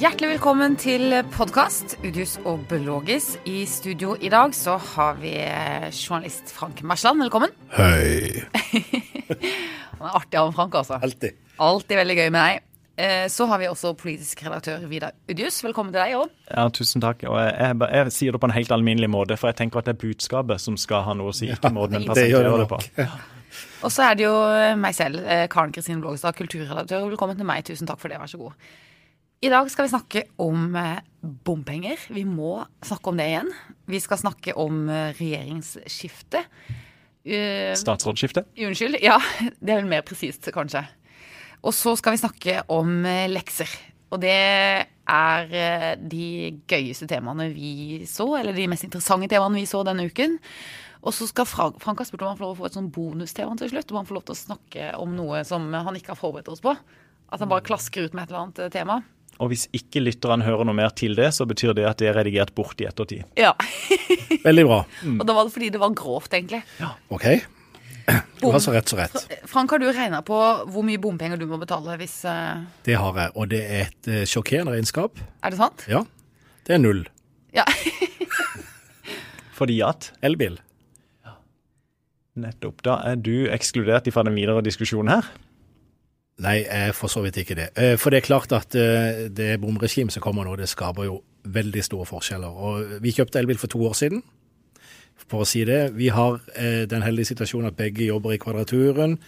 Hjertelig velkommen til podkast Udius og Blågis. I studio i dag så har vi eh, journalist Frank Mersland. Velkommen. Hei. Han er artig av Frank, altså. Alltid. Alltid veldig gøy med deg. Eh, Så har vi også politisk redaktør Vidar Udius. Velkommen til deg òg. Ja, tusen takk. Og jeg, jeg, jeg sier det på en helt alminnelig måte, for jeg tenker at det er budskapet som skal ha noe å si, ikke måten en det gjør presenterer det det på. Og så er det jo meg selv, eh, Karen Kristin Blågestad, kulturredaktør. Velkommen til meg. Tusen takk for det. Vær så god. I dag skal vi snakke om eh, bompenger. Vi må snakke om det igjen. Vi skal snakke om eh, regjeringsskifte. Eh, Statsrådsskifte. Unnskyld. Ja, det er vel mer presist, kanskje. Og så skal vi snakke om lekser. Og det er de gøyeste temaene vi så, eller de mest interessante temaene vi så denne uken. Og så skal Frank, Frank ha spurt om han får lov å få et sånn bonustema til slutt. Om han får lov til å snakke om noe som han ikke har forberedt oss på. At han bare klasker ut med et eller annet tema. Og hvis ikke lytterne hører noe mer til det, så betyr det at det er redigert bort i ettertid. Ja. Veldig bra. Og da var det fordi det var grovt, egentlig. Ja. OK. Du har så rett så rett. Frank, har du regna på hvor mye bompenger du må betale hvis uh... Det har jeg, og det er et uh, sjokkerende regnskap. Er det sant? Ja. Det er null. Ja. Fordi at Elbil. Ja. nettopp da er du ekskludert fra den videre diskusjonen her. Nei, jeg er for så vidt ikke det. Eh, For det er klart at eh, det bomregimet som kommer nå, det skaper jo veldig store forskjeller. Og vi kjøpte elbil for to år siden. For å si det, vi har eh, den heldige situasjonen at begge jobber i Kvadraturen.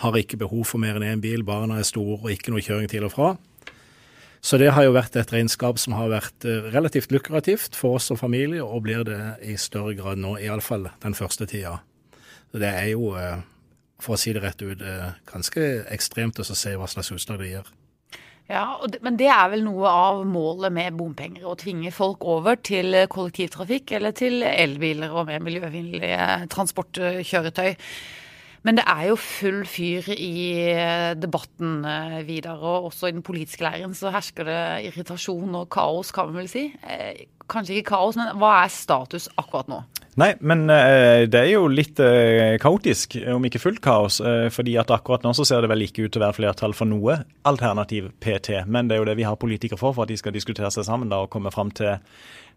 Har ikke behov for mer enn én bil, barna er store og ikke noe kjøring til og fra. Så det har jo vært et regnskap som har vært eh, relativt lukrativt for oss som familie, og blir det i større grad nå, iallfall den første tida. Så det er jo, eh, for å si det rett ut, eh, ganske ekstremt å se hva slags utslag det gir. Ja, det, Men det er vel noe av målet med bompenger? Å tvinge folk over til eh, kollektivtrafikk eller til elbiler og mer miljøvennlige transportkjøretøy. Men det er jo full fyr i eh, debatten, eh, Vidar. Og også i den politiske leiren så hersker det irritasjon og kaos, kan man vel si. Eh, Kanskje ikke kaos, men hva er status akkurat nå? Nei, men eh, det er jo litt eh, kaotisk, om ikke fullt kaos. Eh, fordi at akkurat nå så ser det vel ikke ut til å være flertall for noe alternativ PT. Men det er jo det vi har politikere for, for at de skal diskutere seg sammen da, og komme fram til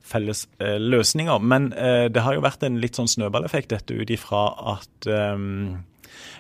felles løsninger. Men det har jo vært en litt sånn snøballeffekt dette ut ifra at eh,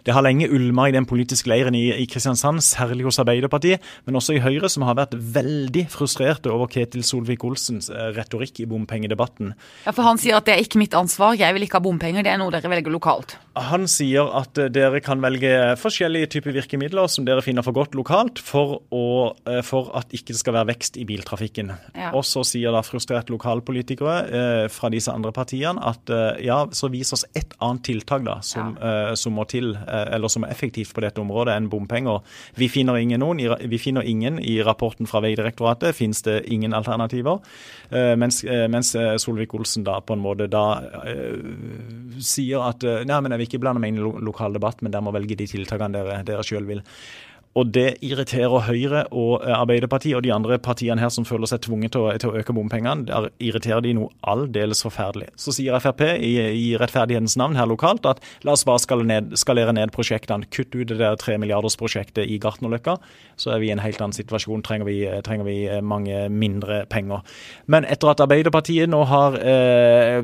det har lenge ulma i den politiske leiren i, i Kristiansand, særlig hos Arbeiderpartiet, men også i Høyre, som har vært veldig frustrerte over Ketil Solvik-Olsens eh, retorikk i bompengedebatten. Ja, For han sier at det er ikke mitt ansvar, jeg vil ikke ha bompenger, det er noe dere velger lokalt. Han sier at eh, dere kan velge forskjellige typer virkemidler som dere finner for godt lokalt, for, å, eh, for at ikke det skal være vekst i biltrafikken. Ja. Og så sier da frustrerte lokalpolitikere eh, fra disse andre partiene at eh, ja, så vis oss et annet tiltak da, som, eh, som må til, eh, eller som er effektivt på dette området enn bompenger. Vi finner ingen, noen, vi finner ingen i rapporten fra Vegdirektoratet, finnes det ingen alternativer. Eh, mens eh, mens Solvik-Olsen da på en måte da sier at nei, men jeg vil ikke blande meg inn i lo lokal debatt, men dere må velge de tiltakene dere, dere sjøl vil. Og det irriterer Høyre og eh, Arbeiderpartiet og de andre partiene her som føler seg tvunget til å, til å øke bompengene. Der irriterer de noe aldeles forferdelig. Så sier Frp i, i rettferdighetens navn her lokalt at la oss bare skalere ned, skalere ned prosjektene. Kutt ut det der tremilliardersprosjektet i Gartnerløkka, så er vi i en helt annen situasjon. Trenger vi, trenger vi eh, mange mindre penger. Men etter at Arbeiderpartiet nå har eh,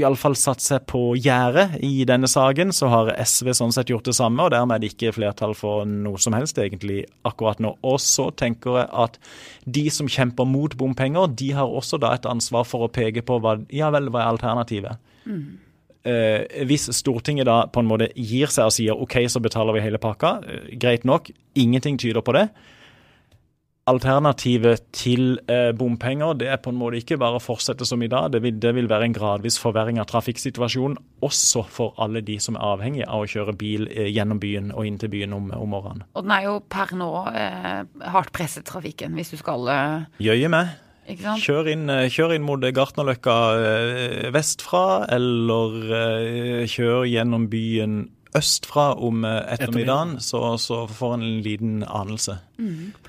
iallfall satt seg på gjerdet i denne saken, så har SV sånn sett gjort det samme, og dermed er det ikke flertall for noe som helst egentlig akkurat nå. Og så tenker jeg at de som kjemper mot bompenger, de har også da et ansvar for å peke på hva, ja vel, hva er alternativet. Eh, hvis Stortinget da på en måte gir seg og sier OK, så betaler vi hele pakka, uh, greit nok, ingenting tyder på det. Alternativet til eh, bompenger det er på en måte ikke bare å fortsette som i dag. Det vil, det vil være en gradvis forverring av trafikksituasjonen, også for alle de som er avhengige av å kjøre bil eh, gjennom byen og inn til byen om, om morgenen. Og den er jo per nå eh, hardt presset, trafikken, hvis du skal eh, Jøye med. Kjør inn, eh, kjør inn mot Gartnerløkka vestfra, eller kjør gjennom byen østfra om eh, ettermiddagen, så, så får en en liten anelse.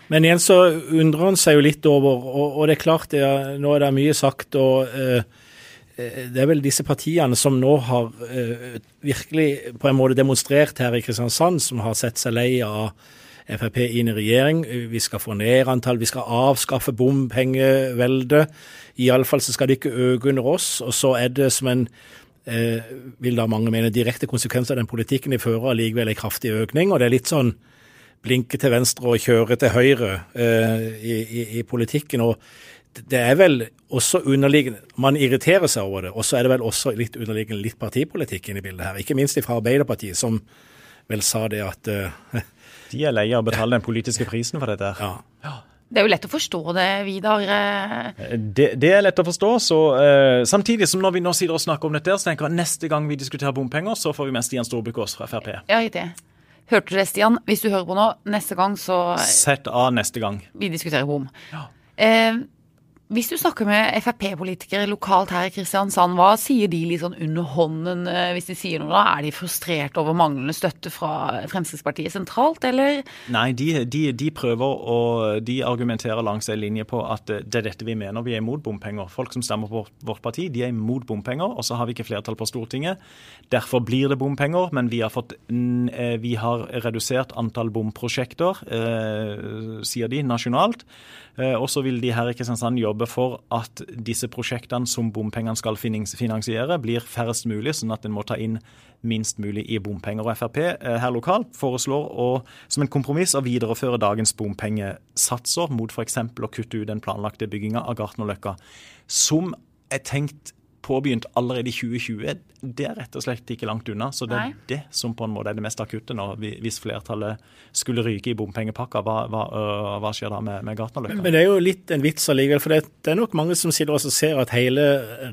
Men igjen så undrer han seg jo litt over, og, og det er klart det er, nå er det mye sagt, og eh, eh, det er vel disse partiene som nå har eh, virkelig på en måte demonstrert her i Kristiansand, som har sett seg lei av Frp inn i regjering. Vi skal få ned antall, vi skal avskaffe bompengeveldet. Iallfall så skal det ikke øke under oss. Og så er det som en vil da mange mene direkte konsekvens av den politikken de fører, allikevel en kraftig økning. Og det er litt sånn blinke til venstre og kjøre til høyre eh, i, i, i politikken. og det er vel også underliggende Man irriterer seg over det, og så er det vel også litt underliggende litt partipolitikk inne i bildet her. Ikke minst fra Arbeiderpartiet, som vel sa det at eh, De er leie av å betale den politiske prisen for dette. Ja. ja. Det er jo lett å forstå det, Vidar. Det, det, er lett å forstå. så uh, Samtidig som når vi nå sitter og snakker om dette, så tenker jeg at neste gang vi diskuterer bompenger, så får vi med Stian Storbykås fra Frp. Ja, riktig. Hørte du det, Stian? Hvis du hører på nå, neste gang så Sett av neste gang. Vi diskuterer bom. Ja. Eh, hvis du snakker med Frp-politikere lokalt her i Kristiansand, hva sier de litt sånn under hånden eh, hvis de sier noe? da? Er de frustrert over manglende støtte fra Fremskrittspartiet sentralt, eller? Nei, de, de, de prøver å De argumenterer langs en linje på at det er dette vi mener. Vi er imot bompenger. Folk som stemmer på vårt parti, de er imot bompenger, og så har vi ikke flertall på Stortinget. Derfor blir det bompenger, men vi har, fått, eh, vi har redusert antall bomprosjekter, eh, sier de, nasjonalt. Og så vil de her i Kristiansand jobbe jobbe for at disse prosjektene som bompengene skal finansiere, blir færrest mulig, sånn at en må ta inn minst mulig i bompenger. Og Frp eh, her lokalt foreslår å, som en kompromiss å videreføre dagens bompengesatser mot f.eks. å kutte ut den planlagte bygginga av Gartnerløkka, som er tenkt påbegynt allerede i 2020, det er rett og slett ikke langt unna. Så det er Nei. det som på en måte er det mest akutte nå. Hvis flertallet skulle ryke i bompengepakka, hva, hva, øh, hva, skjer da med, med Gartnerløkka? Men det er jo litt en vits allikevel. For det, det, er nok mange som sitter og ser at hele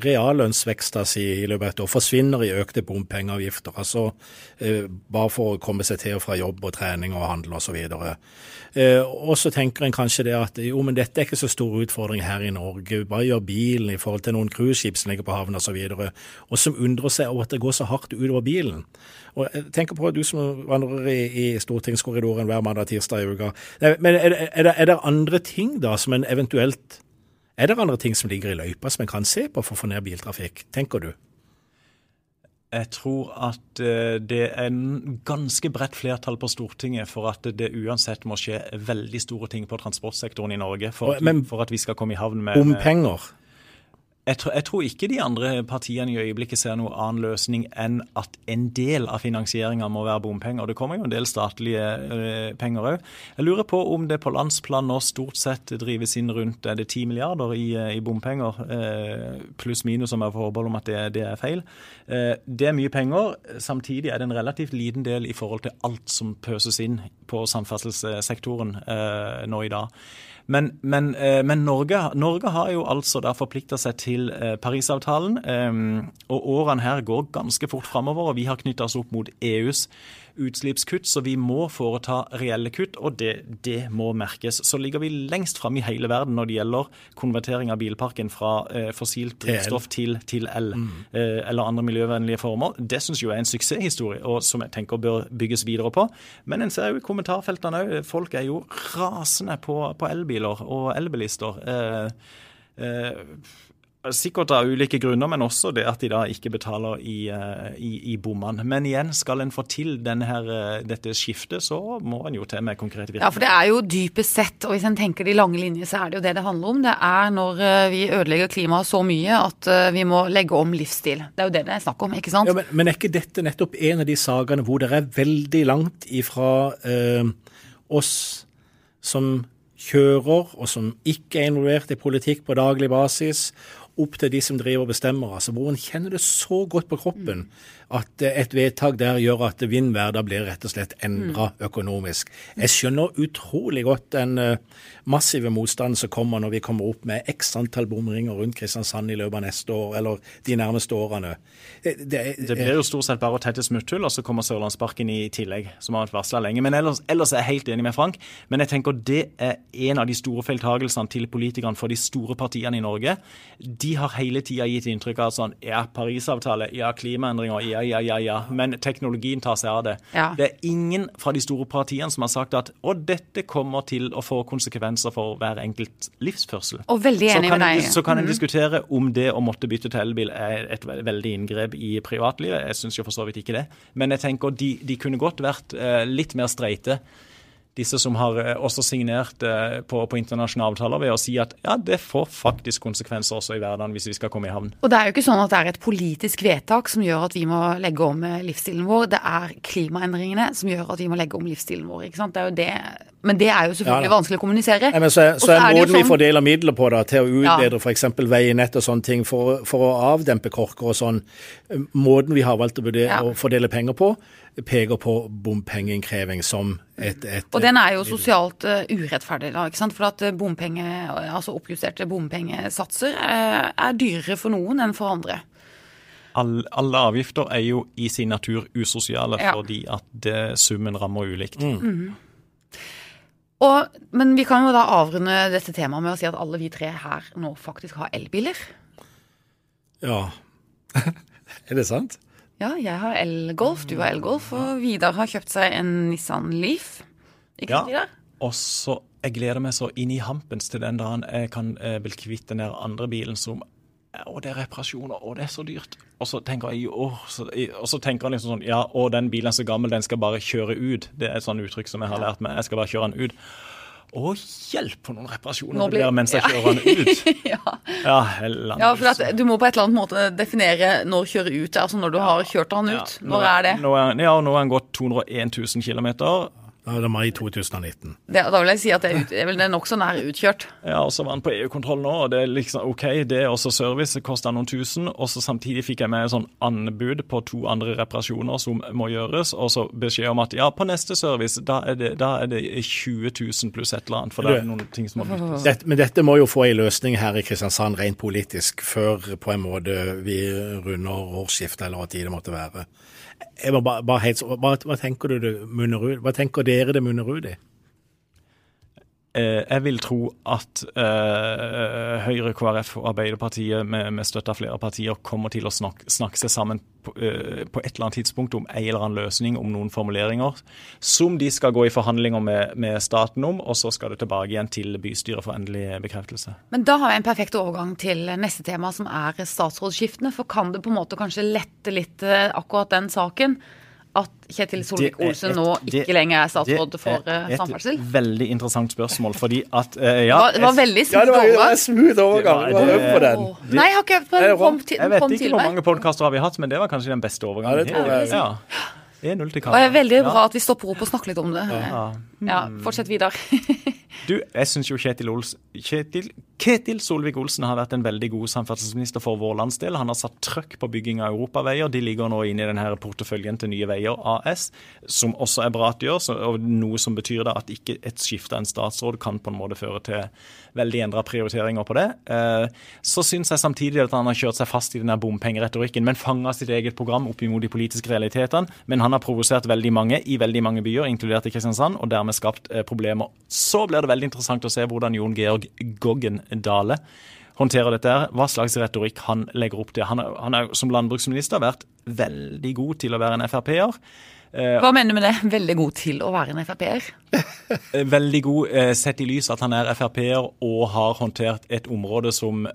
reallønnsveksta si i løpet av et år forsvinner i økte bompengeavgifter. Altså eh, bare for å komme seg til og fra jobb og trening og handel osv. Eh, og så tenker en kanskje det at jo, men dette er ikke så stor utfordring her i Norge. Bare gjør bilen i forhold til noen cruiseskip som ligger på havn osv. Og, så og som undrer seg over at det går så hardt utover bilen. Og jeg tenker på at du som vandrer i, i stortingskorridoren hver mandag tirsdag i uka. Men er, er, det, er det andre ting da som en eventuelt Er det andre ting som ligger i løypa som en kan se på for å få ned biltrafikk, tenker du? Jeg tror at eh, det er en ganske bredt flertall på Stortinget for at det uansett må skje veldig store ting på transportsektoren i Norge for, at, vi, for at vi skal komme i havn med Bompenger? Jeg tror, jeg tror, ikke de andre partiene i øyeblikket ser noen annen løsning enn at en del av finansieringa må være bompenger. Det kommer jo en del statlige uh, penger òg. Jeg lurer på om det på landsplan nå stort sett drives inn rundt er det 10 milliarder i, i bompenger, uh, pluss minus om jeg får forbehold om at det, det er feil. Det er mye penger. Samtidig er det en relativt liten del i forhold til alt som pøses inn på samferdselssektoren nå i dag. Men, men, eh, men Norge, Norge, har jo altså da forplikta seg til eh, Parisavtalen. Eh, og årene her går ganske fort framover, og vi har knytta oss opp mot EUs utslippskutt, så vi må foreta reelle kutt, og det, det må merkes. Så ligger vi lengst fram i hele verden når det gjelder konvertering av bilparken fra eh, fossilt drivstoff til, til el, mm. eh, eller andre miljøvennlige former. Det syns jeg er en suksesshistorie, og som jeg tenker bør bygges videre på. Men en ser jo i kommentarfeltene òg, folk er jo rasende på, på elbiler og elbilister. Eh, eh Sikkert av ulike grunner, men også det at de da ikke betaler i, eh, i, i bommene. Men igjen, skal en få til her, eh, dette skiftet, så må en jo til med konkrete virkemidler. Ja, for det er jo dypest sett, og hvis en tenker de lange linjer, så er det jo det det handler om. Det er når eh, vi ødelegger klimaet så mye at vi må legge om livsstil. Det er jo det det er snakk om, ikke sant? Ja, men, men, er ikke dette nettopp en av de sakene hvor det er veldig langt ifra eh, oss som kjører, og som ikke er involvert i politikk på daglig basis, opp til de som driver og bestemmer, altså hvor en kjenner det så godt på kroppen at et vedtak der gjør at da blir rett og slett endra mm. økonomisk. Jeg skjønner utrolig godt den uh, massive motstanden som kommer når vi kommer opp med x antall bomringer rundt Kristiansand i løpet av neste år, eller de nærmeste årene. Det, det, det blir jo stort sett bare å tette smutthull, og så kommer Sørlandsparken i tillegg, som har vært varsla lenge. Men ellers, ellers, er jeg helt enig med Frank. Men jeg tenker det er en av de store feiltagelsene til politikerne for de store partiene i Norge. De har hele tida gitt inntrykk av sånn ja, Parisavtale, ja, klimaendringer, ja, ja, ja, ja. Men teknologien tar seg av det. Ja. Det er ingen fra de store partiene som har sagt at å, dette kommer til å få konsekvenser for hver enkelt livsførsel. Og veldig enig med deg. Så kan en mm. diskutere om det å måtte bytte til elbil er et veldig inngrep i privatlivet. Jeg syns jo for så vidt ikke det. Men jeg tenker de, de kunne godt vært eh, litt mer streite disse som har eh, også signert eh, på, på, internasjonale avtaler, ved å si at ja, det får faktisk konsekvenser også i hverdagen hvis vi skal komme i havn. Og Det er jo ikke sånn at det er et politisk vedtak som gjør at vi må legge om eh, livsstilen vår. Det er klimaendringene som gjør at vi må legge om livsstilen vår. ikke sant? Det er jo det. Men det er jo selvfølgelig ja, vanskelig å kommunisere. Ja, så, er, så er, måten sånn... vi fordeler midler på da, til å utbedre ja. f.eks. veinett og sånne ting for, for, å avdempe korker og sånn, måten vi har valgt å, ja. å fordele penger på, peker på bompengeinnkreving som et, et, Og den er jo sosialt uh, urettferdig, da, ikke sant? for at eh, bompenge, altså oppjusterte bompengesatser er, eh, er dyrere for noen enn for andre. All, alle avgifter er jo i sin natur usosiale ja. fordi at det, summen rammer ulikt. Mm. Mm. Og, men vi kan jo da avrunde dette temaet med å si at alle vi tre her nå faktisk har elbiler. Ja. er det sant? Ja, jeg har elgolf, du har elgolf, og Vidar har kjøpt seg en Nissan Leaf. Ikke sant, Vidar? Og så Jeg gleder meg så inn i hampens til den dagen jeg kan eh, bli kvitt den der andre bilen som Å, det er reparasjoner, å, det er så dyrt. Og så tenker jeg å, så, og så tenker han liksom sånn Ja, å, den bilen er så gammel, den skal bare kjøre ut. Det er et sånt uttrykk som jeg har lært meg. Jeg skal bare kjøre den ut. Å, hjelp på noen reparasjoner blir, det blir mens jeg kjører den ut. ja. Ja, ja, for at du må på et eller annet måte definere når kjøre ut er. Altså når du har kjørt den ut. Når er det? Nå er, ja, nå har den gått 201 000 km. Da er det mai 2019. Det, da vil jeg si at det er, det er nokså nær utkjørt. Ja, og så var han på EU-kontroll nå, og det er liksom OK, det er også service, det kosta noen tusen. Og så samtidig fikk jeg med sånn anbud på to andre reparasjoner som må gjøres, og så beskjed om at ja, på neste service, da er det, da er det 20 000 pluss et eller annet. For det er noen ting som må byttes. Dette, men dette må jo få en løsning her i Kristiansand rent politisk, før på en måte vi runder årsskiftet, eller hva tid det måtte være jeg må bare, bare helt, hva, hva, tenker du det munner ut Hva tenker dere det munner ut i? Eh, jeg vil tro at uh, Høyre, KrF og Arbeiderpartiet med, med støtte av flere partier kommer til å snakke, snakke seg sammen på, uh, på, et eller annet tidspunkt om en eller annen løsning, om noen formuleringer, som de skal gå i forhandlinger med, med staten om, og så skal det tilbake igjen til bystyret for endelig bekreftelse. Men da har jeg en perfekt overgang til neste tema, som er statsrådsskiftene. For kan det på en måte kanskje lette litt akkurat den saken? At Kjetil Solvik-Olsen nå ikke det, lenger er statsråd for uh, samferdsel? Det er et veldig interessant spørsmål, fordi at uh, ja, Det var, veldig smooth overgang. Ja, det var, smooth overgang. Det, det, på den. Nei, jeg har ikke den. Kom, jeg vet ikke hvor mange podkaster har vi hatt, men det var kanskje den beste overgangen. Ja, det tror jeg. Ja. 1-0 til Kamp. Det er veldig bra at vi stopper opp og snakker litt om det. Ja, ja fortsett videre. du, jeg syns jo Kjetil, Ols, Kjetil, Ketil Solvik-Olsen har vært en veldig god samferdselsminister for vår landsdel. Han har satt trøkk på bygging av europaveier. De ligger nå inne i denne porteføljen til Nye Veier AS, som også er bra at de gjør, noe som betyr da at ikke et skifte av en statsråd kan på en måte føre til veldig endra prioriteringer på det. Eh, så syns jeg samtidig at han har kjørt seg fast i denne bompengeretorikken, men fanga sitt eget program opp imot de politiske realitetene. Men han har provosert veldig mange i veldig mange byer, inkludert i Kristiansand, og dermed skapt eh, problemer. Så blir det veldig interessant å se hvordan Jon Georg Goggen Dale håndterer dette. her, Hva slags retorikk han legger opp til. Han har som landbruksminister vært veldig god til å være en Frp-er. Eh, Hva mener du med det? Veldig god til å være en Frp-er? Eh, veldig god sett i lys at han er Frp-er og har håndtert et område som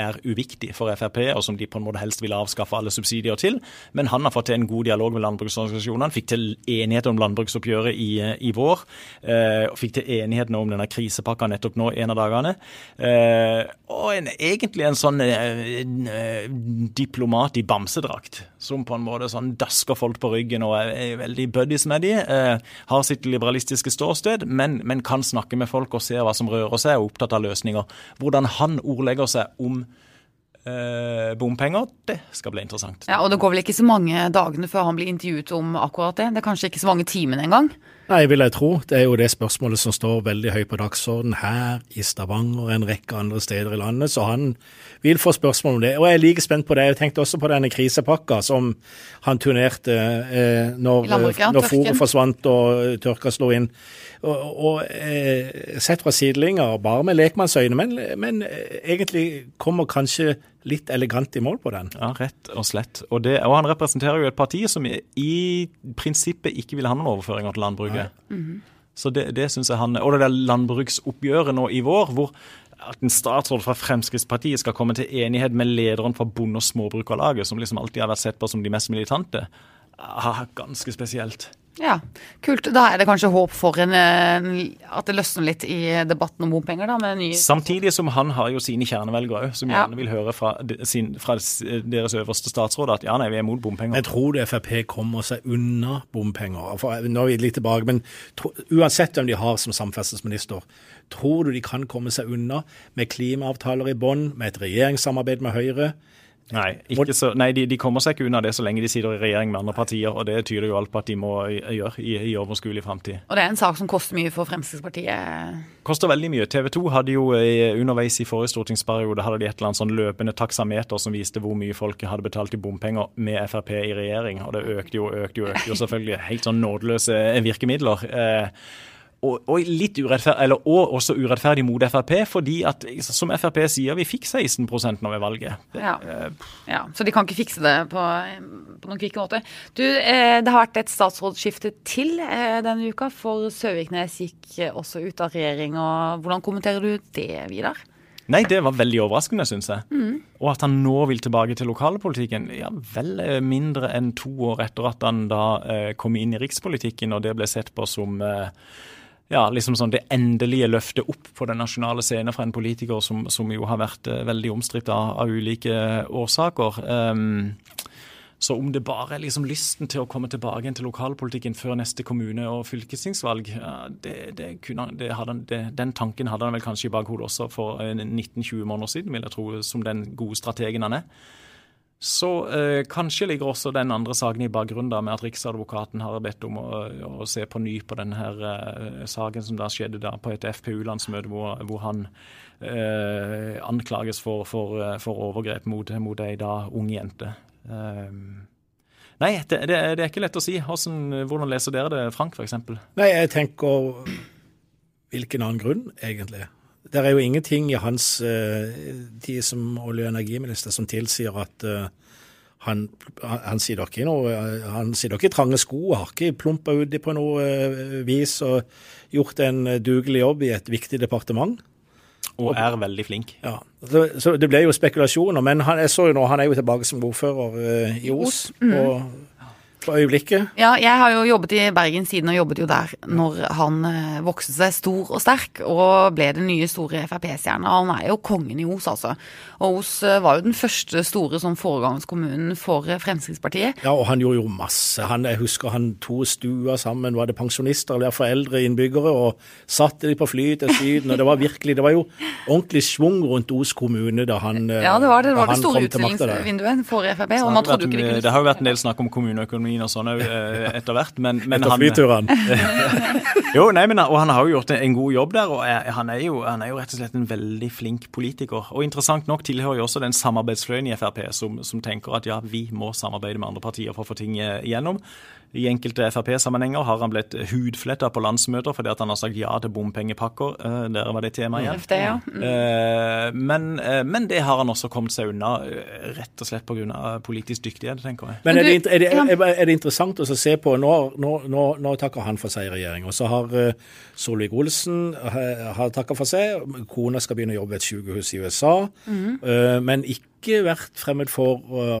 er uviktig for Frp, og som de på en måte helst vil avskaffe alle subsidier til. Men han har fått til en god dialog med landbruksorganisasjonene. Fikk til enighet om landbruksoppgjøret i, i vår. Eh, og fikk til enighet nå om denne krisepakka nettopp nå en av dagene. Eh, og en, egentlig en sånn eh, eh, diplomat i bamsedrakt, som på en måte sånn dasker folk på ryggen og er, veldig buddies med de. Eh, har sitt liberalistiske ståsted, men, men kan snakke med folk og se hva som rører seg, og er opptatt av løsninger. Hvordan han ordlegger seg om eh, bompenger, det skal bli interessant. Ja, Og det går vel ikke så mange dagene før han blir intervjuet om akkurat det? Det er kanskje ikke så mange timene engang? Nei, vil jeg tro. Det er jo det spørsmålet som står veldig høyt på dagsordenen her i Stavanger og en rekke andre steder i landet. Så han vil få spørsmål om det. Og jeg er like spent på det. Jeg tenkte også på denne krisepakka som han turnerte eh, når, når fôret forsvant og tørka slo inn. Og, og eh, sett fra sidelinja, bare med lekmannsøyne, men, men egentlig kommer kanskje litt elegant i mål på den. Ja, rett og slett. Og, det, og han representerer jo et parti som i prinsippet ikke vil ha noen overføringer til landbruket. Mm -hmm. Så det, det synes jeg han Og det der landbruksoppgjøret nå i vår, hvor at en statsråd fra Fremskrittspartiet skal komme til enighet med lederen for Bonde- og Småbrukarlaget, som liksom alltid har vært sett på som de mest militante, ah, ganske spesielt. Ja, kult. Da er det kanskje håp for en, at det løsner litt i debatten om bompenger, da, med nye Samtidig som han har jo sine kjernevelgere òg, som Ja. gjerne vil høre fra, sin, fra deres øverste statsråd at ja, nei, vi er mot bompenger. Jeg tror det Frp kommer seg unna bompenger. For nå er vi litt tilbake, men tro, uansett hvem de har som samferdselsminister, tror du de kan komme seg unna med klimaavtaler i bånn, med et regjeringssamarbeid med Høyre? Nei, ikke så, nei de, de kommer seg ikke unna det så lenge de sitter i regjering med andre partier, og det tyder jo alt på at de må gjøre i, i overskuelig framtid. Og det er en sak som koster mye for Fremskrittspartiet. Koster veldig mye. TV 2 hadde jo underveis i forrige stortingsperiode hadde de et eller annet sånn løpende taksameter som viste hvor mye folk hadde betalt i bompenger med Frp i regjering, og det økte jo, økte jo, økte jo selvfølgelig. Helt sånn nådeløse virkemidler. Eh, og, og, litt urettferdig, eller, og også urettferdig mot Frp, fordi at som Frp sier, vi fikk 16 nå ved valget. Ja. ja. Så de kan ikke fikse det på, på noen kvikke måte. Du, eh, det har vært et statsrådsskifte til eh, denne uka, for Søviknes gikk også ut av regjering. og Hvordan kommenterer du det, Vidar? Nei, det var veldig overraskende, syns jeg. Mm. Og at han nå vil tilbake til lokalpolitikken, ja vel mindre enn to år etter at han da eh, kom inn i rikspolitikken og det ble sett på som eh, ja, liksom sånn det endelige løftet opp på den nasjonale scenen fra en politiker som, som jo har vært uh, veldig omstridt av, av, ulike årsaker. Um, så om det bare er liksom lysten til å komme tilbake til lokalpolitikken før neste kommune- og fylkestingsvalg, ja, det, det kunne, det hadde, den tanken hadde han vel kanskje i bakhodet også for 19-20 måneder siden, vil jeg tro, som den gode strategen han er. Så eh, kanskje ligger også den andre saken i bakgrunnen med at Riksadvokaten har bedt om å, å se på ny på denne her, eh, saken som da skjedde da på et FPU-landsmøte, hvor, hvor, han eh, anklages for, for, for, overgrep mot, mot ei da ung jente. nei, det, det, det, er ikke lett å si. Hvordan, hvordan leser dere det, Frank f.eks.? Nei, jeg tenker Hvilken annen grunn, egentlig? Det er jo ingenting i hans uh, tid som olje- og energiminister som tilsier at uh, han, han, dere ikke noe, han sitter ikke trange sko, har ikke plumpa uti på noe uh, vis og gjort en dugelig jobb i et viktig departement. Og er veldig flink. Ja, så, så Det ble jo spekulasjoner, men han, jeg så jo nå, han er jo tilbake som ordfører i Os. Mm. og øyeblikket? Ja, jeg har jo jobbet i Bergen siden og jobbet jo der når han eh, vokste seg stor og sterk og ble den nye store Frp-stjerna. Han er jo kongen i Os, altså. Og Os eh, var jo den første store som foregangskommunen for Fremskrittspartiet. Ja, og han gjorde jo masse. Han, jeg husker han to stua sammen, var det pensjonister eller foreldre innbyggere, og satte de på fly til Syden. Og det var virkelig, det var jo ordentlig schwung rundt Os kommune da han Ja, det var det, det, var det store utstillingsvinduet for Frp. og man trodde jo ikke det kunne Det har jo vært en del snakk om kommuneøkonomi og sånn etter hvert. Men, men etter flyturene. jo, nei, men, og han har jo gjort en god jobb der. og han er, jo, han er, jo, rett og slett en veldig flink politiker. Og interessant nok tilhører jo også den samarbeidsfløyen i Frp som, som tenker at ja, vi må samarbeide med andre partier for å få ting igjennom. I enkelte Frp-sammenhenger har han blitt hudfletta på landsmøter fordi at han har sagt ja til bompengepakker. Uh, der var det tema igjen. Det, ja. mm. uh, men, uh, men, det har han også kommet seg unna, rett og slett pga. politisk dyktighet, tenker jeg. Men er det, er det, er det interessant å se på Nå, nå, nå, nå takker han for seg i regjering. Og så har Solvik-Olsen har takka for seg. Kona skal begynne å jobbe ved et sykehus i USA. Mm. men ikke vært fremmed for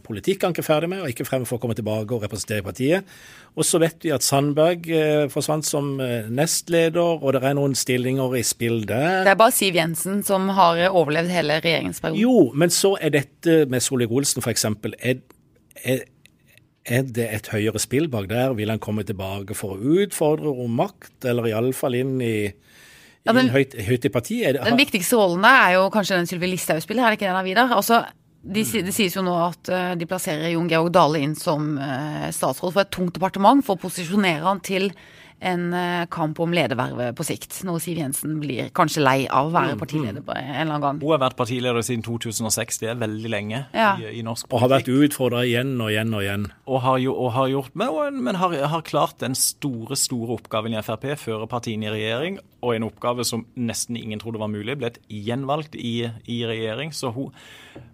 Politikk er han ikke ferdig med, og ikke fremme for å komme tilbake og representere partiet. Og så vet vi at Sandberg eh, forsvant som eh, nestleder, og det er noen stillinger i spill der. Det er bare Siv Jensen som har overlevd hele regjeringsperioden. Jo, men så er dette med Solvik-Olsen f.eks. Er, er, er det et høyere spill bak der? Vil han komme tilbake for å utfordre om makt, eller iallfall inn i ja, den, høyt, høyt, i partiet? Den viktigste rollen der er jo kanskje den Sylvi Listhaug spiller, er det ikke den av Vidar? Altså, de, det sies jo nå at uh, de plasserer Jon Georg Dale inn som uh, statsråd for et tungt departement for å posisjonere han til en eh, kamp om ledervervet på sikt. Når Siv Jensen blir kanskje lei av å Mm, være partileder på en eller annen gang. Hun har vært partileder siden 2006, det er veldig lenge Ja. i, i norsk Og har vært politikk. utfordra igjen og igjen og igjen. Og har, jo, og har gjort, men, men har, har klart den store store oppgaven i Frp, føre partiene i regjering, og en oppgave som nesten ingen trodde var mulig. Ble gjenvalgt i, i regjering. så hun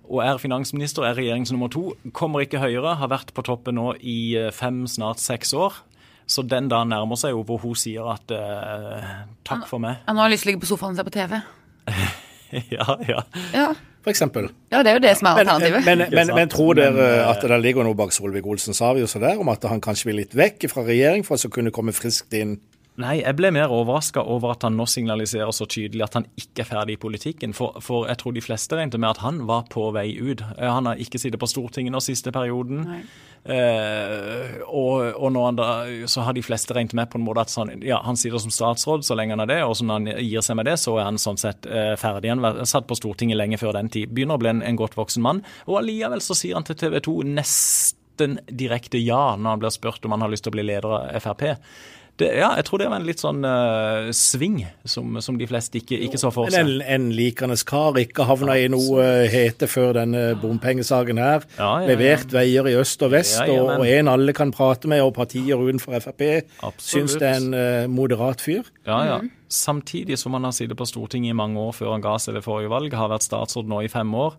og er finansminister, er regjerings nummer to. Kommer ikke høyere, har vært på toppen nå i eh, fem, snart seks år. Så den dagen nærmer seg jo hvor hun sier at eh, takk for meg. Ja, nå har jeg lyst til å ligge på sofaen og se på TV. ja, ja. Ja. For eksempel. ja, det er jo det som er alternativet. men, men, men, men tror dere eh, at det ligger noe bak Solvik-Olsens avgjørelse der, om at han kanskje vil litt vekk fra regjering for å kunne komme friskt inn? Nei, jeg ble mer overraska over at han nå signaliserer så tydelig at han ikke er ferdig i politikken. For, for jeg tror de fleste regnet med at han var på vei ut. Eh, Han har ikke sittet på Stortinget nå siste perioden. Eh, og, og nå han da, så har de fleste regnet med på en måte at sånn, ja, han sitter som statsråd så lenge han er det, og så når han gir seg med det, så er han sånn sett eh, ferdig. Han har satt på Stortinget lenge før den tid. Begynner å bli en, en godt voksen mann. Og allikevel så sier han til TV 2 nesten direkte ja når han blir spurt om han har lyst til å bli leder av Frp. Det, ja, jeg tror det var en litt sånn uh, sving som, som de fleste ikke, ikke så for seg. en, en likende kar, ikke havna i noe eh, hete før denne bompengesaken her. Ja, ja, ja. Levert veier i øst og vest, Ja, ja, og, og en alle kan prate med, og partier utenfor Frp Absolutt. syns det er en uh, moderat fyr. Ja, ja. Samtidig som han har sittet på Stortinget i mange år før han ga seg ved forrige valg, har vært statsråd nå i fem år.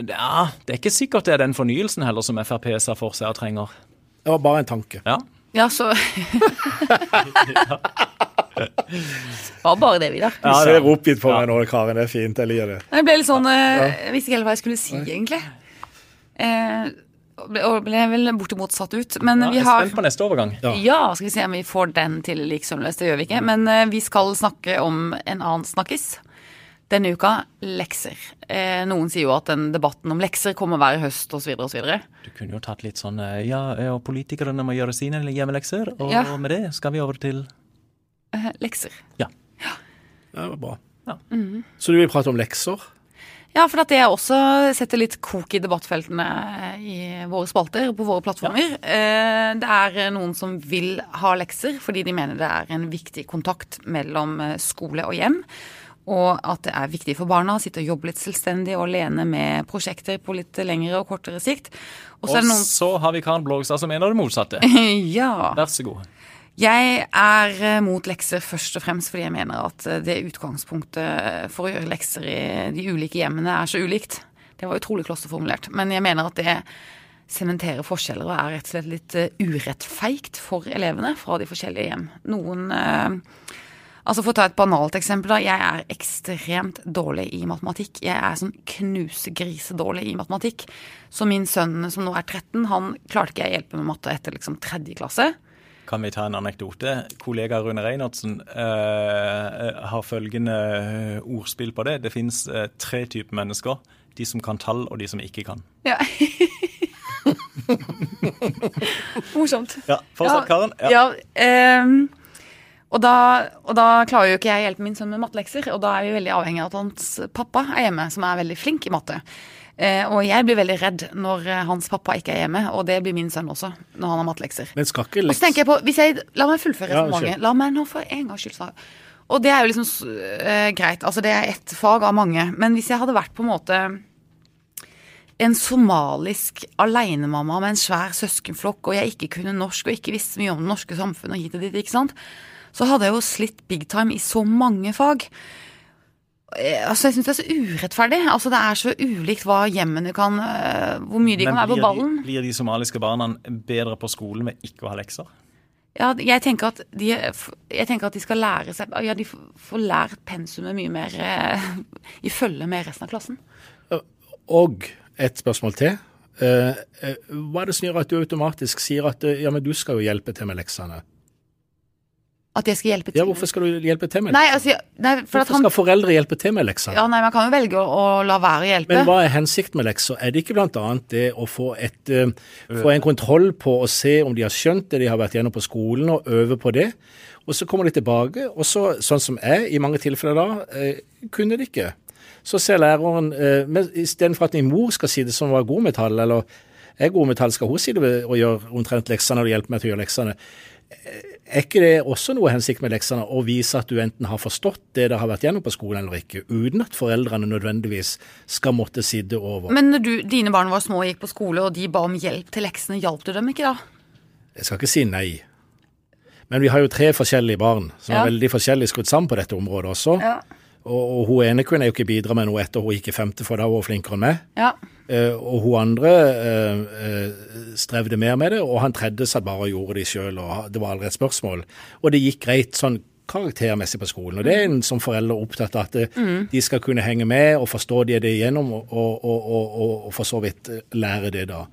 Ja, Det er ikke sikkert det er den fornyelsen heller som Frp ser for seg og trenger. Det var bare en tanke. Ja, Ja, så Var bare det, Vidar. Du ser oppgitt på meg nå, Karen. Det er fint. Jeg liker det. Jeg ble litt sånn eh, Jeg visste ikke helt hva jeg skulle si, egentlig. Eh, og ble, vel bortimot satt ut. Men ja vi har spent på neste overgang. Ja. Ja, skal vi se om vi får den til like sømløst. Det gjør vi ikke. Men eh, vi skal snakke om en annen snakkis. Denne uka lekser. Eh, noen sier jo at den debatten om lekser kommer hver høst osv. osv. Du kunne jo tatt litt sånn eh, Ja, og politikerne må gjøre sine hjemmelekser, og Ja. med det skal vi over til Eh, lekser. Ja. ja. Det var bra. Ja. Så du vil prate om lekser? Ja, for at det også setter litt kok i debattfeltene i våre spalter og på våre plattformer. Ja. Det er noen som vil ha lekser fordi de mener det er en viktig kontakt mellom eh, skole og hjem. Og at det er viktig for barna å sitte og jobbe litt selvstendig og alene med prosjekter på litt lengre og kortere sikt. Og så er Og noen så har vi Karen Blågstad som mener det motsatte. Ja. Vær så god. Jeg er eh, mot lekser først og fremst fordi jeg mener at eh, det utgangspunktet for å gjøre lekser i de ulike hjemmene er så ulikt. Det var utrolig klosterformulert. Men jeg mener at det sementerer forskjeller og er rett og slett litt eh, urettfeigt for elevene fra de forskjellige hjem. Noen eh, Altså For å ta et banalt eksempel. da, Jeg er ekstremt dårlig i matematikk. Jeg er sånn knusegrisedårlig i matematikk. Så min sønn som nå er 13, han klarte ikke jeg hjelpe med matte etter liksom tredje klasse. Kan vi ta en anekdote? Kollega Rune Reinertsen eh, har følgende eh, ordspill på det. Det finnes eh, tre typer mennesker. De som kan tall, og de som ikke kan. Ja. Morsomt. Ja, Fortsett, Karen. Ja. Ja, ehm, og, da, og da klarer jo ikke jeg å hjelpe min sønn med mattelekser, og da er vi veldig avhengig av at hans pappa er hjemme, som er veldig flink i matte. Eh, og jeg blir veldig redd når eh, hans pappa ikke er hjemme, og det blir min sønn også, når han har mattelekser. Men skal ikke leks... Og så tenker jeg på, hvis jeg, La meg fullføre resonnementet. Ja, La meg nå for en gangs skyld svare. Og det er jo liksom eh, greit. Altså, det er ett fag av mange. Men hvis jeg hadde vært på en måte en somalisk alenemamma med en svær søskenflokk, og jeg ikke kunne norsk og ikke visste mye om det norske samfunnet, og hit og dit, ikke sant, så hadde jeg jo slitt big time i så mange fag. Eh, Altså, Jeg syns det er så urettferdig. Altså, Det er så ulikt hva hjemmene kan eh, Hvor mye de kan være på ballen. De, blir de somaliske barna bedre på skolen ved ikke å ha lekser? Ja, jeg tenker at de, jeg tenker at de skal lære seg Ja, de får lært pensumet mye mer eh, i følge med resten av klassen. Og et spørsmål til. Hva er det som gjør at du automatisk sier at ja, men du skal jo hjelpe til med leksene? At jeg skal hjelpe til. Ja, hvorfor skal du hjelpe til med Nei, altså, nei, for at Hvorfor han skal foreldre hjelpe til med lekser? Ja, nei, Man kan jo velge å, å la være å hjelpe. Men hva er hensikten med lekser? Er det ikke bl.a. det å få, et, uh, få en kontroll på å se om de har skjønt det de har vært gjennom på skolen, og øve på det? Og så kommer de tilbake, og så, sånn som jeg i mange tilfeller da, uh, kunne de ikke. Så ser læreren, uh, men istedenfor at min mor skal si det som var god med tall, eller er god med tall, skal hun si det og gjøre omtrent leksene og hjelpe meg til å gjøre leksene? Er ikke det også noe hensikt med leksene, å vise at du enten har forstått det det har vært gjennom på skolen eller ikke, uten at foreldrene nødvendigvis skal måtte sitte over? Men når du, dine barn var små og gikk på skole, og de ba om hjelp til leksene, hjalp du dem ikke da? Jeg skal ikke si nei. Men vi har jo tre forskjellige barn som Ja. er veldig forskjellig skrudd sammen på dette området også. Ja. Og, og hun ene kunne jo ikke bidra med noe etter hun gikk i femte, for da var hun flinkere enn meg. Ja. Uh, og hun andre uh, uh, strevde mer med det, og han tredje satt bare og gjorde det sjøl, og det var aldri et spørsmål. Og det gikk greit sånn karaktermessig på skolen. Og det er en som forelder opptatt av at eh, de skal kunne henge med og forstå det det igjennom, og, og, og, og, for så vidt lære det da.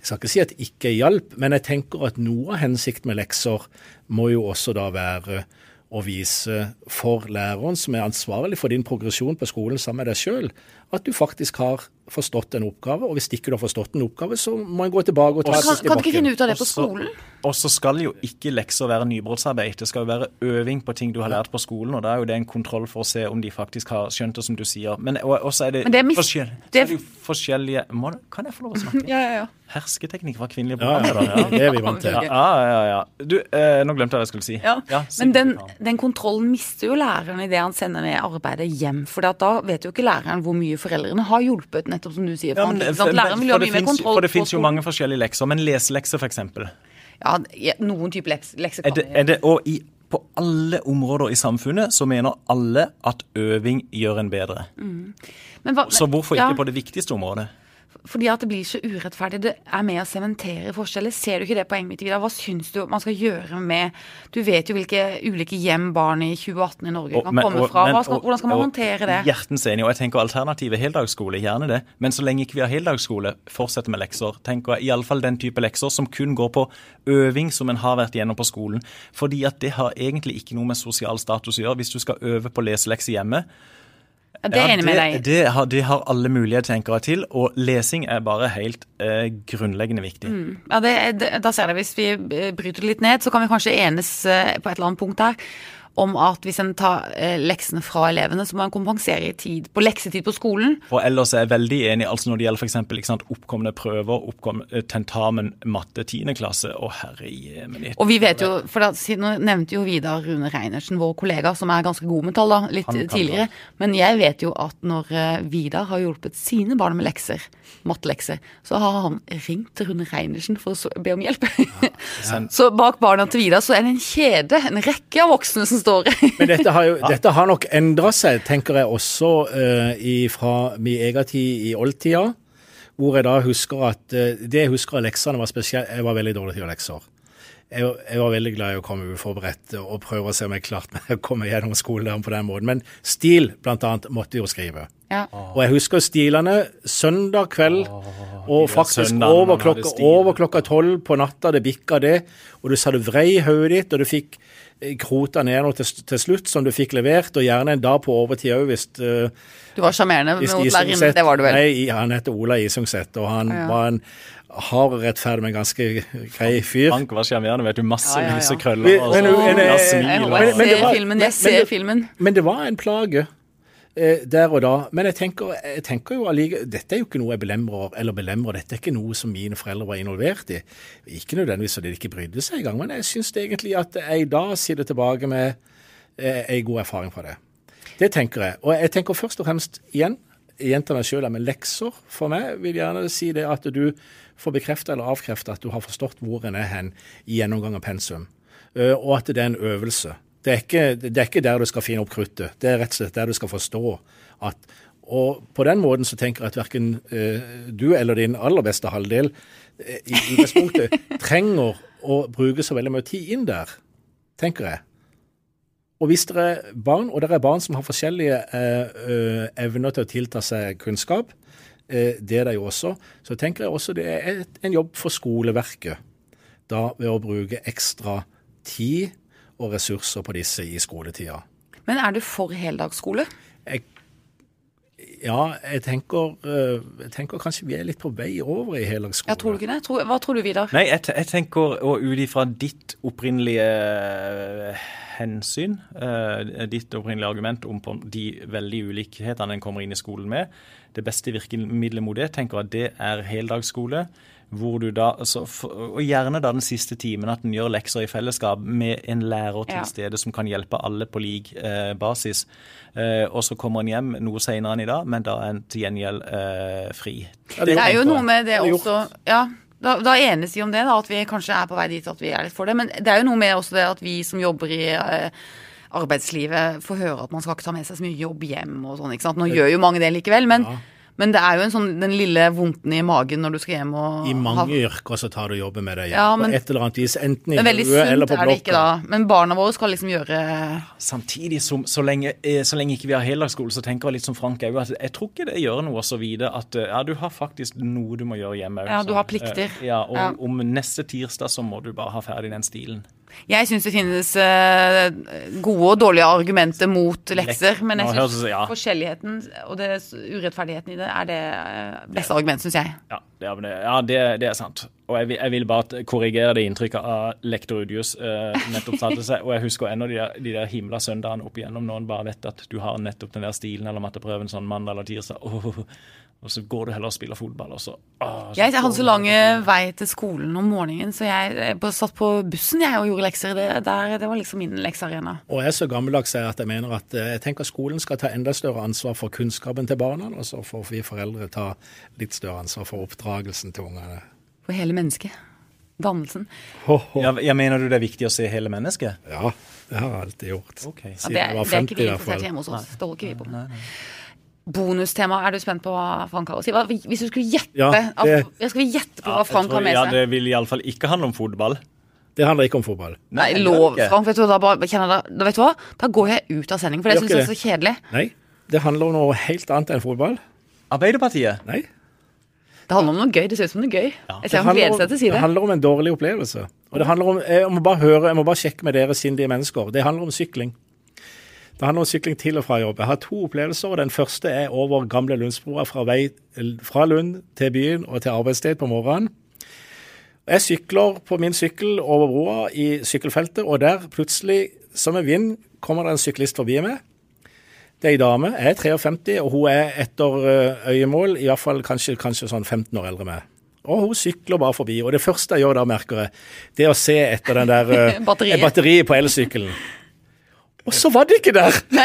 Jeg skal ikke si at det ikke hjalp, men jeg tenker at noe av hensikten med lekser må jo også da være å vise for læreren, som er ansvarlig for din progresjon på skolen sammen med deg sjøl, at du faktisk har forstått en oppgave. Og hvis ikke du har forstått en oppgave, så må en gå tilbake og ta Kan, et kan du ikke finne ut av det på skolen? Og så skal jo ikke lekser være nybrottsarbeid. Det skal jo være øving på ting du har lært på skolen, og da er jo det en kontroll for å se om de faktisk har skjønt det, som du sier. Men også er det, Men det er mis- forskjell, så det- er det jo forskjellige må, Kan jeg få lov å snakke? Ja, ja, ja. Hersketeknikk fra kvinnelige Ja, ja, programledere. det er vi vant til. Ja, ja, ja, ja. Du, eh, nå glemte jeg hva jeg skulle si. Ja, ja Men den, den kontrollen mister jo læreren idet han sender med arbeidet hjem. For da vet jo ikke læreren hvor mye foreldrene har hjulpet, nettopp som du sier. Ja, men, læreren vil ha det mye mer kontroll for det fins jo mange forskjellige lekser, men leselekser f.eks. Ja, ja, noen type lekser kan Er det, er det, og i, på alle områder i samfunnet så mener alle at øving gjør en bedre. Men hva- Så hvorfor ja, ikke på det viktigste området? Fordi at det blir så urettferdig. Det er med å sementere forskjeller. Ser du ikke det poenget mitt, Vidar? Hva syns du man skal gjøre med Du vet jo hvilke ulike hjem barn i 2018 i Norge Og- kan men- komme fra. men- skal, og- hvordan skal man og håndtere det? Hjertens enig. Og jeg tenker alternativet er heldagsskole, gjerne det. Men så lenge ikke vi har heldagsskole, fortsett med lekser. tenker jeg Iallfall den type lekser som kun går på øving som en har vært igjennom på skolen. Fordi at det har egentlig ikke noe med sosial status å gjøre. Hvis du skal øve på leselekser hjemme, det er jeg enig med deg. i. det, har, det har alle muligheter, tenkere til. Og lesing er bare helt eh, grunnleggende viktig. Ja, det, det, da ser jeg Hvis vi eh, bryter det litt ned, så kan vi kanskje enes eh, på et eller annet punkt her om at hvis en tar eh, leksene fra elevene, så må en kompensere i tid, på leksetid på skolen. Og ellers er jeg veldig enig altså når det gjelder ikke oppkomne prøver, oppkomne eh, tentamen, matte 10. klasse. Å, herre jemini. Og vi vet jo, for da, Nå nevnte jo Vidar Rune Reinertsen, vår kollega, som er ganske god med tall, da, litt tidligere. Da. Men jeg vet jo at når eh, Vidar har hjulpet sine barn med lekser, mattelekser, så har han ringt Rune Reinersen for å be om hjelp. så bak barna til Vidar så er det en kjede, en rekke av voksne som står Men dette har, jo, dette har nok endra seg, tenker jeg også uh, fra min egen tid i oldtida. Hvor jeg da husker at uh, Det jeg husker av leksene, var spesielt Jeg var veldig dårlig til å gjøre lekser. Jeg, jeg var veldig glad i å komme uforberedt og prøve å se om jeg klarte meg å komme gjennom skoledagen på den måten. Men stil, blant annet, måtte jo skrive. Ja. Og jeg husker stilene søndag kveld, og faktisk over klokka, over klokka tolv på natta, det bikka det, og du sa det vrei i hodet ditt, og du fikk eh, krota ned noe til, til slutt som du fikk levert, og gjerne en dag på overtid òg, hvis, uh, Du var sjarmerende mot lærerinnen, det var du vel? Nei, han heter Ola Isungset, og han Ja. var en hard og rettferdig, men ganske grei fyr. Frank var sjarmerende, vet du. Masse lyse krøller Men- og smil. Jeg jeg ser filmen. men- Jeg ser det- filmen. Men det var en plage eh, der og da. Men jeg tenker, jeg tenker jo allike, dette er jo ikke noe jeg belemrer, eller belemrer, dette er ikke noe som mine foreldre var involvert i. Ikke nødvendigvis fordi de ikke brydde seg engang, men jeg syns egentlig at jeg da sitter tilbake med eh, en god erfaring fra det. Det tenker jeg. Og jeg tenker først og fremst igjen, gjentar meg sjøl, med lekser for meg vil gjerne si det at du får bekrefta eller avkrefta at du har forstått hvor en er hen i gjennomgang av pensum, Eh, og at det er en øvelse. Det er, ikke, det er ikke der du skal finne opp kruttet, det er rett og slett der du skal forstå at Og på den måten så tenker jeg at verken eh, du eller din aller beste halvdel eh, i utgangspunktet trenger å bruke så veldig mye tid inn der, tenker jeg. Og hvis det er barn, og det er barn som har forskjellige eh, evner til å tilta seg kunnskap, eh, det er det jo også, så tenker jeg også det er et, en jobb for skoleverket. Da ved å bruke ekstra tid og ressurser på disse i skoletida. Men er du for heldagsskole? Jeg, ja, jeg tenker, eh, jeg tenker kanskje vi er litt på vei over i heldagsskole. Ja, tror du ikke det? Hva tror du, Vidar? Nei, jeg, jeg tenker, og ut ifra ditt opprinnelige eh, hensyn, eh, ditt opprinnelige argument om de veldige ulikhetene en kommer inn i skolen med, det beste virkemidlet mot det tenker jeg at det er heldagsskole, hvor du da, altså, for, Og gjerne da den siste timen at en gjør lekser i fellesskap med en lærer til Ja. stede som kan hjelpe alle på lik eh, basis. Eh, og så kommer en hjem noe senere enn i dag, men da er en til gjengjeld eh, fri. Det er jo noe med det Det også Ja, da, da enes vi om det, da, at vi kanskje er på vei dit at vi er litt for det. Men det er jo noe med også det at vi som jobber i eh, arbeidslivet, får høre at man skal ikke ta med seg så mye jobb hjem og sånn. ikke sant? Nå gjør jo mange det likevel, men, men det er jo en sånn den lille vondten i magen når du skal hjem og I ha- mange yrker så tar du jobben med deg hjem. Ja, men- på et eller annet vis. Enten i huet eller sunt på er det ikke da. Men barna våre skal liksom gjøre Samtidig som så lenge, eh, så lenge ikke vi har heldagsskole, så tenker jeg litt som Frank òg, at jeg tror ikke det gjør noe å vite at eh, ja, du har faktisk noe du må gjøre hjemme. Ja, du har plikter. eh, Ja, og Ja. om neste tirsdag så må du bare ha ferdig den stilen. Jeg syns det finnes eh, gode og dårlige argumenter mot lekser, men jeg syns ja. forskjelligheten og det urettferdigheten i det er det eh, beste argumentet, syns jeg. Ja, det, ja, det, det er sant. Og jeg, jeg vil bare korrigere det inntrykket av lektor Udius eh, nettopp satte seg. Og jeg husker ennå de, der- de der himla søndagene opp igjennom når en bare vet at du har nettopp den der stilen eller matteprøven sånn mandag eller tirsdag. Åh, og så går du heller og spiller fotball, og så åh, Jeg hadde så lang vei til skolen om morgenen, så jeg satt på bussen jeg og gjorde lekser. Det, der, det var liksom min leksearena. Og jeg er så gammeldags jeg at jeg mener at eh, jeg tenker skolen skal ta enda større ansvar for kunnskapen til barna, og så får vi foreldre ta litt større ansvar for oppdragelsen til ungene. For hele mennesket. Dannelsen. Ho, ho. Ja, jeg mener du det er viktig å se hele mennesket? Ja, det har jeg alltid gjort. Ok. Ja, det, jeg var det er ikke vi i hvert fall. interessert i hjemme hos oss. Det holder ikke vi på med. Bonustema, er du spent på hva Frank har å si? Hva, hvis du skulle gjette Ja, det- ja, Skal vi gjette på hva Frank tror- har med seg? Ja. Det vil iallfall ikke handle om fotball. Det handler ikke om fotball. Nei, lov. Frank. Vet du, da, bare, kjenner da, da vet du hva? Da går jeg ut av sending, for det syns jeg er så kjedelig. Nei, det handler om noe helt annet enn fotball. Arbeiderpartiet? Nei. Det handler om noe gøy. Det ser ut som noe gøy. Jeg Det ser han gleder seg til å si Det det. handler om en dårlig opplevelse. Og det handler om, jeg må bare høre, jeg må bare sjekke med dere sindige mennesker. Det handler om sykling. Det handler om sykling til og fra jobb. Jeg har to opplevelser. og Den første er over gamle Lundsbroa fra, vei, fra Lund til byen og til arbeidssted på morgenen. Jeg sykler på min sykkel over broa i sykkelfeltet, og der plutselig, som en vind, kommer det en syklist forbi meg. Det er ei dame. Jeg er 53, og hun er etter eh, øyemål i hvert fall kanskje, kanskje sånn 15 år eldre enn meg. Og hun sykler bare forbi. Og det første jeg gjør da, merker jeg, det er å se etter den der eh, Batteriet. batteriet på elsykkelen. Og så var det ikke der!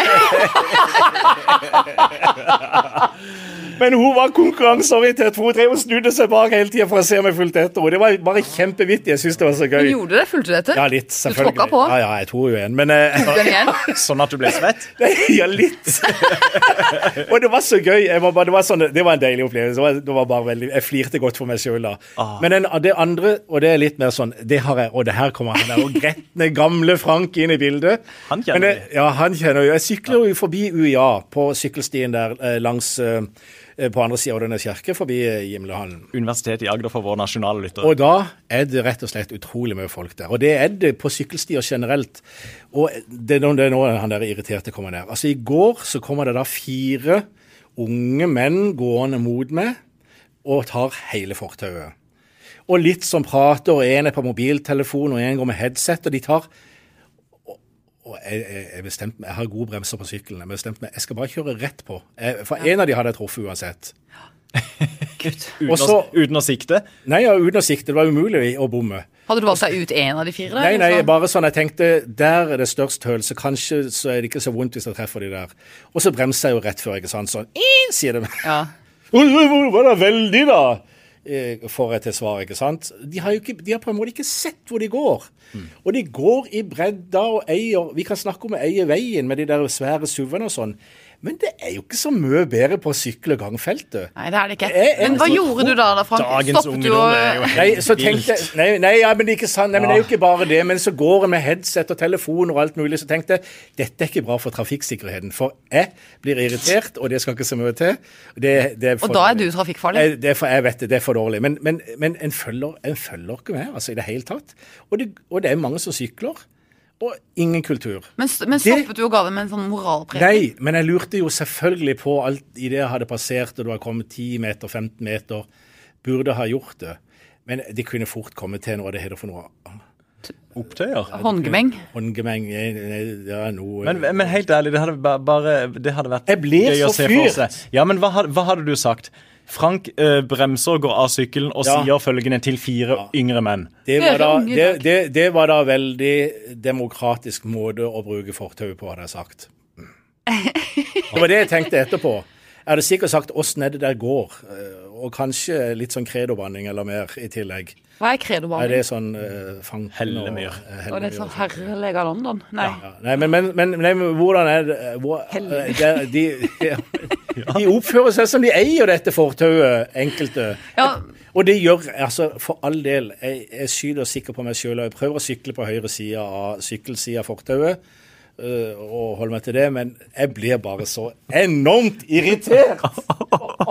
Men hun var konkurranseorientert, for hun drev og snudde seg bak hele tida for å se om jeg fulgte etter. henne. det var bare kjempevittig. Jeg syns det var så Men gøy. gjorde du det? Fulgte du etter? Ja, litt, selvfølgelig. tråkka på? Ja, ja, jeg tror jo en. Men uh, Den igjen? Sånn at du ble svett? Ja, litt. og det var så gøy. Jeg var bare, det, var sånn, det var en deilig opplevelse. Det var, det var bare veldig, jeg flirte godt for meg sjøl da. Ah. Men den, det andre, og det er litt mer sånn det har jeg, Og det her kommer han der og gretne, gamle Frank inn i bildet. Han kjenner Men Ja, han kjenner jo. Jeg sykler jo forbi UiA på sykkelstien der eh, langs eh, på andre sida av denne kirke, forbi eh, Gimlehallen. Universitetet i Agder for våre nasjonale lyttere. Og da er det rett og slett utrolig mye folk der. Og det er det på sykkelstier generelt. Og er det er nå han der irriterte kommer ned. Altså I går så kommer det da fire unge menn gående mot meg og tar hele fortauet. Og litt som prater, og en er på mobiltelefon, og en går med headset, og de tar og- jeg, jeg, jeg, bestemte meg, jeg har gode bremser på sykkelen. Jeg bestemte meg, jeg skal bare kjøre rett på. Jeg, for en av de hadde jeg truffet uansett. uten, Også, å, uten å sikte? Nei, ja, uten å sikte. Det var umulig å bomme. Hadde du valgt deg ut en av de fire? Nei, nei, sånn? bare sånn jeg tenkte, der er det størst høl, så kanskje så er det ikke så vondt hvis jeg treffer de der. Og så bremser jeg jo rett før, ikke sant, sånn, «Ii», sier de. Ja. «Oi, oi, oi, Var det veldig da? Eh, Får jeg til svar, ikke sant. De har ikke, de har på en måte ikke sett hvor de går. Og de går i bredda og eier, vi kan snakke om å eie veien med de der svære suvene og sånn, men det er jo ikke så mye bedre på sykle- og gangfeltet. Nei, det er det ikke. Jeg er Men hva gjorde du da, da Frank? Dagens Stoppet du og er jo Nei, så tenkte nei, nei, ja, men det er ikke sant. Nei, men det er jo ikke bare det. Men så går jeg med headset og telefon og alt mulig, så tenkte jeg dette er ikke bra for trafikksikkerheten. For jeg blir irritert, og det skal ikke så mye til. Det, det er for Og da er du trafikkfarlig? Jeg, det er for, jeg vet det, det er for dårlig. Men, men, men en, følger, en følger ikke med, altså i det hele tatt. Og det, og det er mange som sykler, og ingen kultur. Men, men stoppet du og ga dem en sånn moralpreg? Nei, men jeg lurte jo selvfølgelig på alt i det jeg hadde passert, og du har kommet 10 meter, 15 meter. Burde ha gjort det. Men det kunne fort komme til noe av det heter for noe Opptøyer? Håndgemeng? håndgemeng. Ja, noe Men, men helt ærlig, det hadde bare det hadde vært gøy å så se for fyrt. seg. Ja, men hva, hva hadde du sagt? Frank eh, bremser, går av sykkelen og Ja. sier følgende til fire yngre menn. Det var, da, det, det, det var da veldig demokratisk måte å bruke fortauet på, hadde jeg sagt. Det var det jeg tenkte etterpå. Jeg hadde sikkert sagt 'åssen er det der går', eh, og kanskje litt sånn kredobanning eller mer i tillegg. Hva er Er Det er sånn uh, fanken Hellemyr. og, eh, Og det er sånn sånn. London? Nei. Ja, nei, men, men, men, nei, men hvordan er det eh, hvor, uh, de, de, de oppfører seg som de eier dette fortauet, enkelte. Ja. Og det gjør altså for all del. Jeg, jeg skyter sikker på meg sjøl. Jeg prøver å sykle på høyre side av sykkelsida av fortauet. Uh, og holde meg til det, men jeg blir bare så enormt irritert!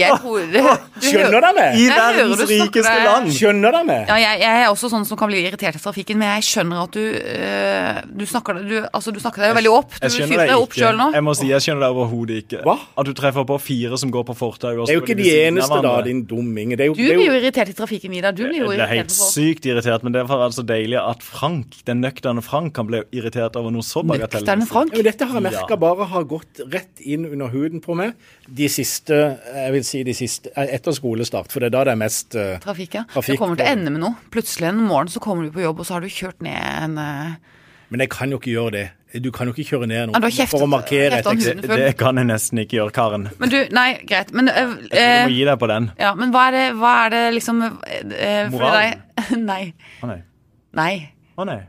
Jeg tror det, du Skjønner dere? I verdens rikeste land! Skjønner dere? Ja, jeg, jeg er også sånn som kan bli irritert i trafikken, men jeg skjønner at du øh, Du snakker deg du, altså, jo veldig opp. Du Jeg fyrer deg opp sjøl nå. Jeg må si, jeg skjønner deg overhodet ikke. Hva? At du treffer på fire som går på fortau. Det er jo ikke de eneste, da, din dumming. Det er jo, Du blir jo, irritert i trafikken, Vidar. Du blir jo irritert. Det er helt sykt irritert, men derfor er det var altså deilig at Frank, den nøkterne Frank kan bli irritert over noe så bagatellmessig. Dette har jeg merka Ja. bare har gått rett inn under huden på meg de siste jeg vil si de siste, etter skolestart, for det er da det er mest uh, Trafikk, ja. Trafikk Det kommer til å ende med noe. Plutselig en morgen så kommer du på jobb, og så har du kjørt ned en uh... Men jeg kan jo ikke gjøre det. Du kan jo ikke kjøre ned noen kjeftet- for å markere et eksempel. Det, det kan jeg nesten ikke gjøre, Karen. Men du, nei, greit. Men, uh, Jeg tror du må gi deg på den. ja, men hva er det, hva er det liksom for Moralen? Nei. Å nei. Nei. Å nei.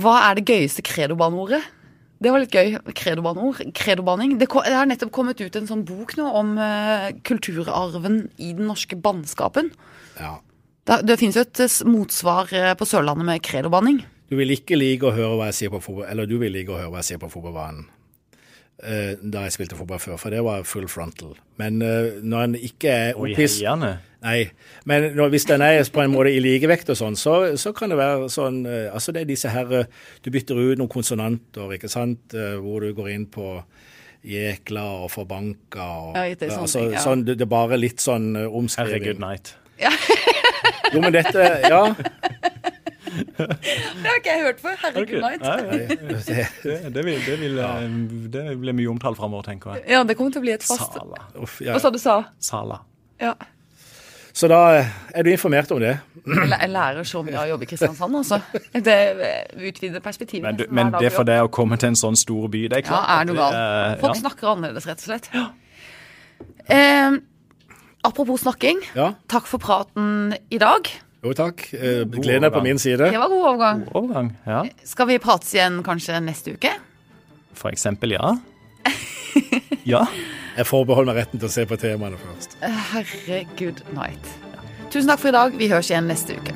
Hva er det gøyeste credobaneordet? Det var litt gøy. kredobanord, kredobaning. Det, det har nettopp kommet ut en sånn bok nå om uh, kulturarven i den norske bannskapen. Ja. Det, det finnes jo et eh, motsvar eh, på Sørlandet med kredobanning. Du vil ikke like å høre hva jeg sier på fotball, eller du vil like å høre hva jeg sier på fotballbanen. uh, da jeg spilte fotball før, for det var full frontal. Men uh, når en ikke er Og i opphis heiene. Nei, men når, hvis den er på en måte i likevekt og sånn, så, så kan det være sånn eh, Altså det er disse her eh, Du bytter ut noen konsonanter, ikke sant, eh, hvor du går inn på jekla og forbanka og Ja, det sånn, altså, ting, ja. sånn, det, det er bare litt sånn Herre omskriving. good night. Jo, men dette Ja. Det har ikke jeg hørt før. Herregud, Nei, night. det, det, det, vil, det, vil, det blir mye omtalt framover, tenker jeg. Ja, det kommer til å bli et fast Sala. uff, ja. Hva sa du sa? Sala. Ja. Så da eh, er du informert om det. Jeg lærer så mye av å jobbe i Kristiansand, altså. Det eh, utvider perspektivet. Men, du, men det for deg å komme til en sånn stor by, det er klart. Ja, er noe galt. Folk ja. snakker annerledes, rett og slett. Eh, apropos snakking. Ja. Takk for praten i dag. Jo, takk. Eh, Gleden er på min side. Det var god overgang. God Overgang, ja. Skal vi prates igjen kanskje neste uke? For eksempel, ja. Ja. Jeg forbeholder meg retten til å se på temaene først. Herregud night. Tusen takk for i dag. Vi høres igjen neste uke.